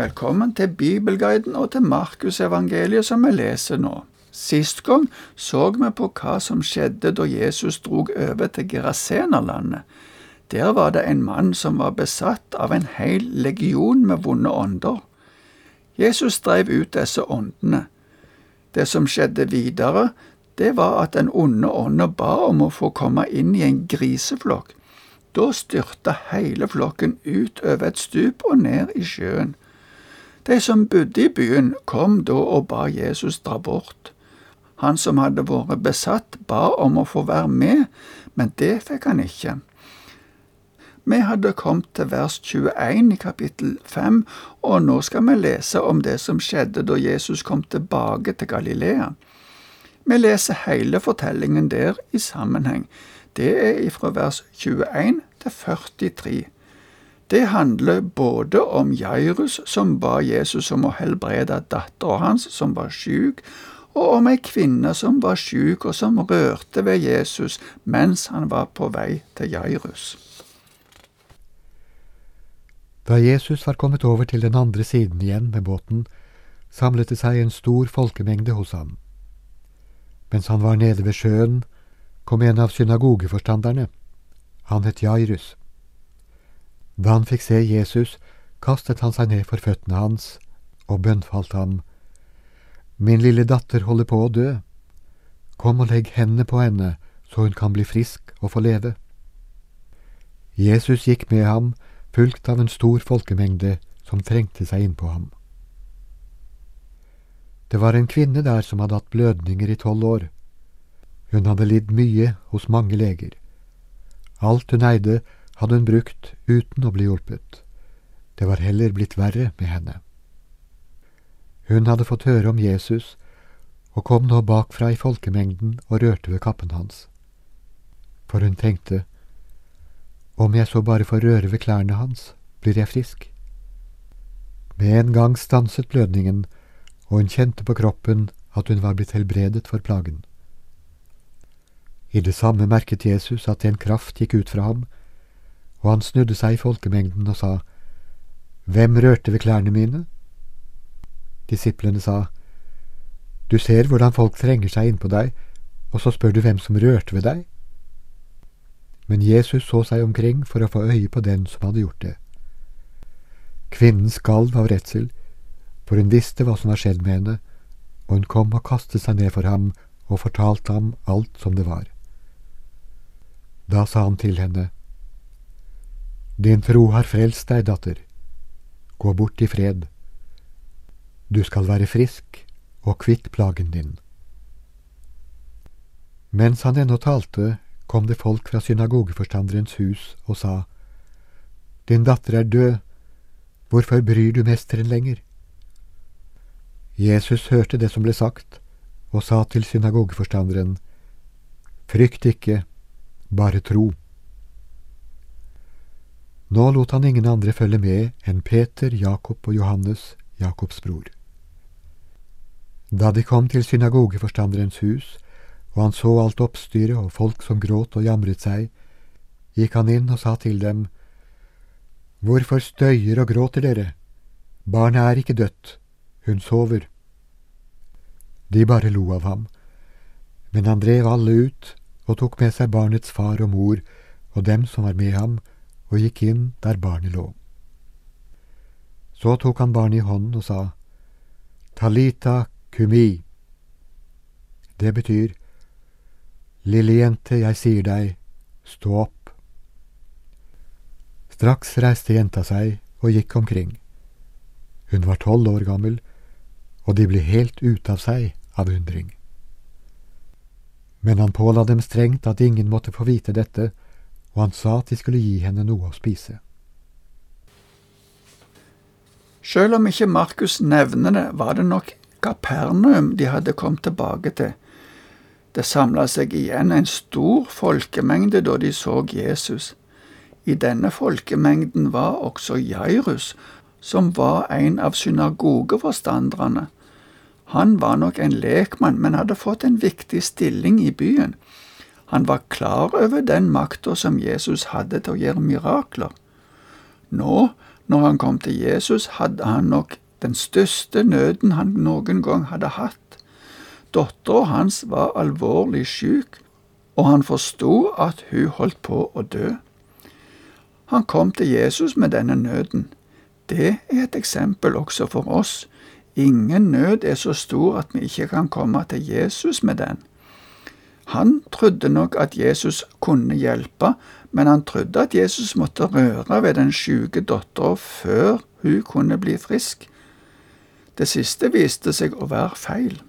Velkommen til Bibelguiden og til Markusevangeliet som vi leser nå. Sist gang så vi på hva som skjedde da Jesus drog over til Gerasenerlandet. Der var det en mann som var besatt av en hel legion med vonde ånder. Jesus drev ut disse åndene. Det som skjedde videre, det var at den onde ånda ba om å få komme inn i en griseflokk. Da styrta hele flokken ut over et stup og ned i sjøen. De som bodde i byen, kom da og ba Jesus dra bort. Han som hadde vært besatt, ba om å få være med, men det fikk han ikke. Vi hadde kommet til vers 21 i kapittel 5, og nå skal vi lese om det som skjedde da Jesus kom tilbake til Galilea. Vi leser hele fortellingen der i sammenheng. Det er ifra vers 21 til 43. Det handler både om Jairus som ba Jesus om å helbrede dattera hans som var syk, og om ei kvinne som var syk og som rørte ved Jesus mens han var på vei til Jairus. Da Jesus var kommet over til den andre siden igjen med båten, samlet det seg en stor folkemengde hos ham. Mens han var nede ved sjøen, kom en av synagogeforstanderne. Han het Jairus. Da han fikk se Jesus, kastet han seg ned for føttene hans og bønnfalt ham. Min lille datter holder på å dø. Kom og legg hendene på henne, så hun kan bli frisk og få leve. Jesus gikk med ham, fulgt av en stor folkemengde som trengte seg innpå ham. Det var en kvinne der som hadde hatt blødninger i tolv år. Hun hadde lidd mye hos mange leger. Alt hun eide, hadde hun brukt uten å bli hjulpet. Det var heller blitt verre med henne. Hun hadde fått høre om Jesus og kom nå bakfra i folkemengden og rørte ved kappen hans. For hun tenkte, om jeg så bare får røre ved klærne hans, blir jeg frisk. Med en gang stanset blødningen, og hun kjente på kroppen at hun var blitt helbredet for plagen. I det samme merket Jesus at en kraft gikk ut fra ham, og han snudde seg i folkemengden og sa, Hvem rørte ved klærne mine? Disiplene sa, Du ser hvordan folk trenger seg innpå deg, og så spør du hvem som rørte ved deg? Men Jesus så seg omkring for å få øye på den som hadde gjort det. Kvinnen skalv av redsel, for hun visste hva som var skjedd med henne, og hun kom og kastet seg ned for ham og fortalte ham alt som det var. Da sa han til henne, Din tro har frelst deg, datter. Gå bort i fred. Du skal være frisk og kvitt plagen din. Mens han ennå talte, kom det folk fra synagogeforstanderens hus og sa, Din datter er død, hvorfor bryr du mesteren lenger? Jesus hørte det som ble sagt, og sa til synagogeforstanderen, Frykt ikke, bare tro. Nå lot han ingen andre følge med enn Peter, Jakob og Johannes, Jakobs bror. Da de kom til synagogeforstanderens hus, og han så alt oppstyret og folk som gråt og jamret seg, gikk han inn og sa til dem, Hvorfor støyer og gråter dere? Barnet er ikke dødt, hun sover. De bare lo av ham, men han drev alle ut og tok med seg barnets far og mor og dem som var med ham, og gikk inn der barnet lå. Så tok han barnet i hånden og sa, Talita kumi. Det betyr Lille jente, jeg sier deg, stå opp. Straks reiste jenta seg og gikk omkring. Hun var tolv år gammel, og de ble helt ute av seg av undring. Men han påla dem strengt at ingen måtte få vite dette, og han sa at de skulle gi henne noe å spise. Selv om ikke Markus nevner det, var det nok Kapernaum de hadde kommet tilbake til. Det samla seg igjen en stor folkemengde da de så Jesus. I denne folkemengden var også Jairus, som var en av synagogeforstanderne. Han var nok en lekmann, men hadde fått en viktig stilling i byen. Han var klar over den makta som Jesus hadde til å gjøre mirakler. Nå, Når han kom til Jesus, hadde han nok den største nøden han noen gang hadde hatt. Dattera hans var alvorlig syk, og han forsto at hun holdt på å dø. Han kom til Jesus med denne nøden. Det er et eksempel også for oss. Ingen nød er så stor at vi ikke kan komme til Jesus med den. Han trodde nok at Jesus kunne hjelpe, men han trodde at Jesus måtte røre ved den syke dattera før hun kunne bli frisk. Det siste viste seg å være feil.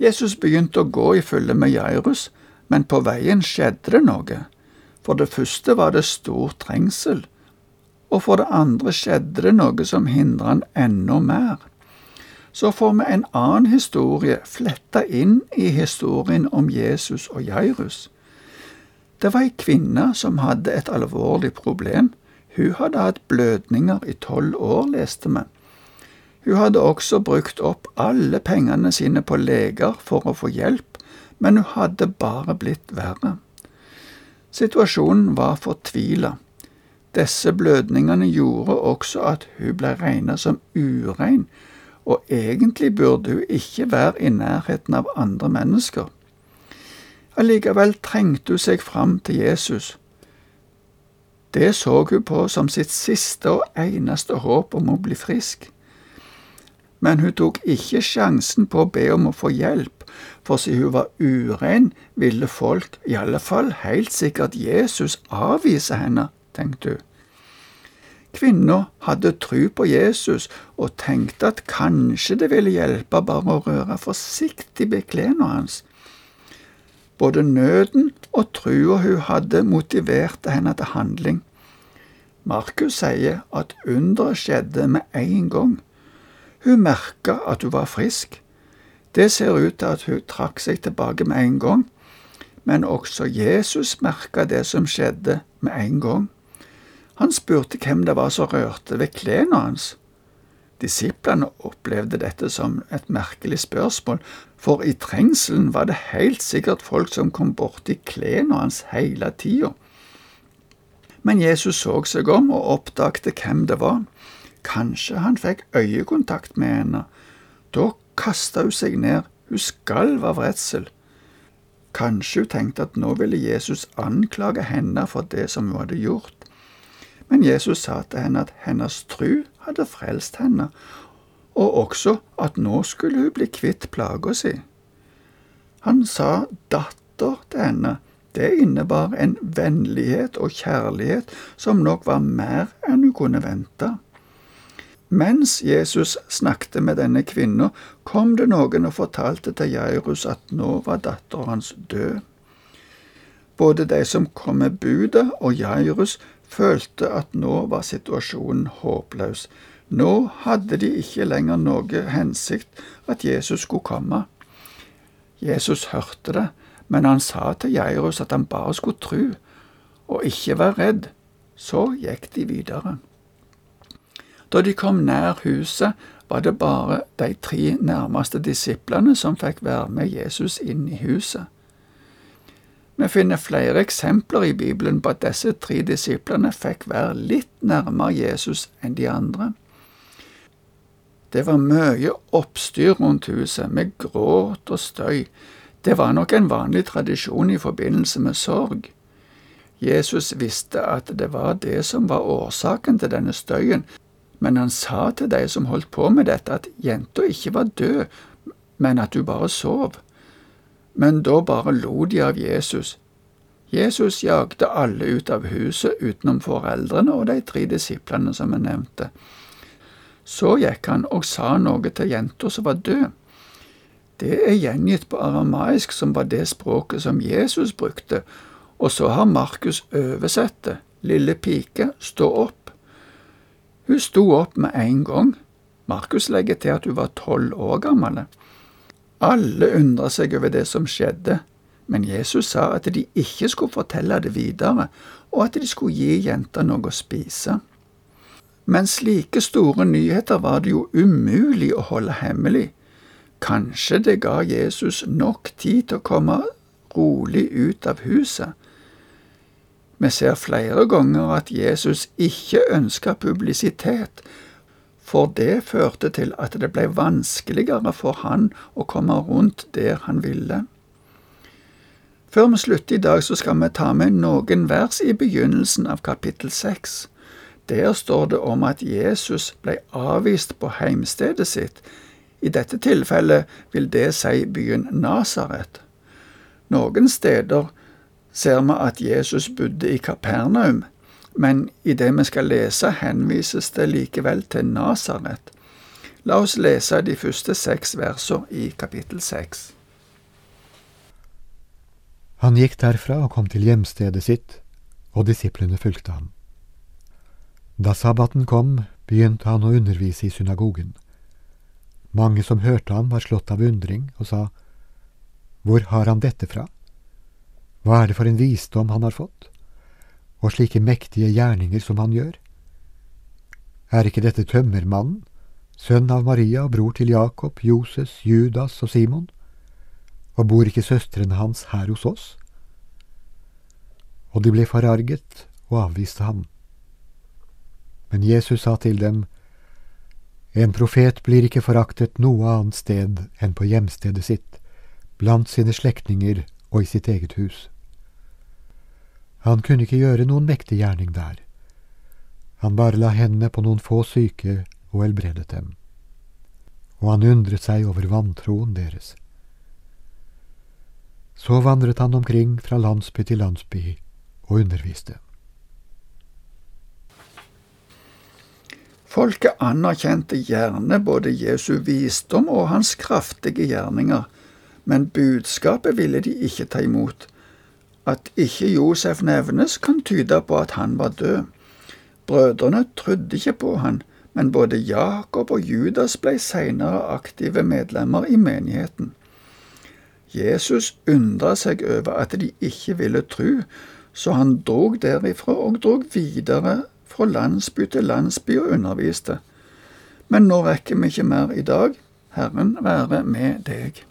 Jesus begynte å gå i følge med Jairus, men på veien skjedde det noe. For det første var det stor trengsel, og for det andre skjedde det noe som hindra han enda mer så får vi en annen historie fletta inn i historien om Jesus og Jairus. Det var ei kvinne som hadde et alvorlig problem. Hun hadde hatt blødninger i tolv år, leste vi. Hun hadde også brukt opp alle pengene sine på leger for å få hjelp, men hun hadde bare blitt verre. Situasjonen var fortvila. Disse blødningene gjorde også at hun ble regnet som urein, og egentlig burde hun ikke være i nærheten av andre mennesker. Allikevel trengte hun seg fram til Jesus. Det så hun på som sitt siste og eneste håp om å bli frisk. Men hun tok ikke sjansen på å be om å få hjelp, for siden hun var urein, ville folk, i alle fall helt sikkert Jesus, avvise henne, tenkte hun. Kvinna hadde tru på Jesus og tenkte at kanskje det ville hjelpe bare å røre forsiktig ved klærne hans. Både nøden og trua hun hadde, motiverte henne til handling. Markus sier at underet skjedde med en gang. Hun merka at hun var frisk. Det ser ut til at hun trakk seg tilbake med en gang, men også Jesus merka det som skjedde, med en gang. Han spurte hvem det var som rørte ved klærne hans. Disiplene opplevde dette som et merkelig spørsmål, for i trengselen var det helt sikkert folk som kom borti klærne hans hele tida. Men Jesus så seg om og oppdagte hvem det var. Kanskje han fikk øyekontakt med henne. Da kasta hun seg ned, hun skalv av redsel. Kanskje hun tenkte at nå ville Jesus anklage henne for det som hun hadde gjort. Men Jesus sa til henne at hennes tru hadde frelst henne, og også at nå skulle hun bli kvitt plaga si. Han sa datter til henne. Det innebar en vennlighet og kjærlighet som nok var mer enn hun kunne vente. Mens Jesus snakket med denne kvinna, kom det noen og fortalte til Jairus at nå var datteren hans død. Både de som kom med budet og Jairus følte at nå var situasjonen håpløs. Nå hadde de ikke lenger noe hensikt at Jesus skulle komme. Jesus hørte det, men han sa til Jairus at han bare skulle tru, og ikke være redd. Så gikk de videre. Da de kom nær huset, var det bare de tre nærmeste disiplene som fikk være med Jesus inn i huset. Vi finner flere eksempler i Bibelen på at disse tre disiplene fikk være litt nærmere Jesus enn de andre. Det var mye oppstyr rundt huset, med gråt og støy. Det var nok en vanlig tradisjon i forbindelse med sorg. Jesus visste at det var det som var årsaken til denne støyen, men han sa til de som holdt på med dette, at jenta ikke var død, men at hun bare sov men da bare lo de av Jesus. Jesus jagde alle ut av huset utenom foreldrene og de tre disiplene som jeg nevnte. Så gikk han og sa noe til jenta som var død. Det er gjengitt på aramaisk, som var det språket som Jesus brukte, og så har Markus oversett det. Lille pike, stå opp. Hun sto opp med en gang. Markus legger til at hun var tolv år gammel. Alle undra seg over det som skjedde, men Jesus sa at de ikke skulle fortelle det videre, og at de skulle gi jenta noe å spise. Men slike store nyheter var det jo umulig å holde hemmelig. Kanskje det ga Jesus nok tid til å komme rolig ut av huset. Vi ser flere ganger at Jesus ikke ønska publisitet, for det førte til at det ble vanskeligere for han å komme rundt der han ville. Før vi slutter i dag, så skal vi ta med noen vers i begynnelsen av kapittel seks. Der står det om at Jesus ble avvist på heimstedet sitt. I dette tilfellet vil det si byen Nasaret. Noen steder ser vi at Jesus bodde i Kapernaum, men i det vi skal lese, henvises det likevel til Nasaret. La oss lese de første seks versene i kapittel seks. Han gikk derfra og kom til hjemstedet sitt, og disiplene fulgte ham. Da sabbaten kom, begynte han å undervise i synagogen. Mange som hørte ham, var slått av undring og sa, Hvor har han dette fra? Hva er det for en visdom han har fått, og slike mektige gjerninger som han gjør? Er ikke dette tømmermannen, sønn av Maria og bror til Jakob, Joses, Judas og Simon? og bor ikke søstrene hans her hos oss? Og de ble forarget og avviste ham. Men Jesus sa til dem, En profet blir ikke foraktet noe annet sted enn på hjemstedet sitt, blant sine slektninger og i sitt eget hus. Han kunne ikke gjøre noen mektig gjerning der. Han bare la hendene på noen få syke og helbredet dem. Og han undret seg over vantroen deres. Så vandret han omkring fra landsby til landsby og underviste. Folket anerkjente gjerne både Jesu visdom og hans kraftige gjerninger, men budskapet ville de ikke ta imot. At ikke Josef nevnes, kan tyde på at han var død. Brødrene trodde ikke på han, men både Jakob og Judas ble senere aktive medlemmer i menigheten. Jesus undra seg over at de ikke ville tru, så han drog derifra og drog videre fra landsby til landsby og underviste. Men nå rekker vi ikke mer i dag. Herren være med deg.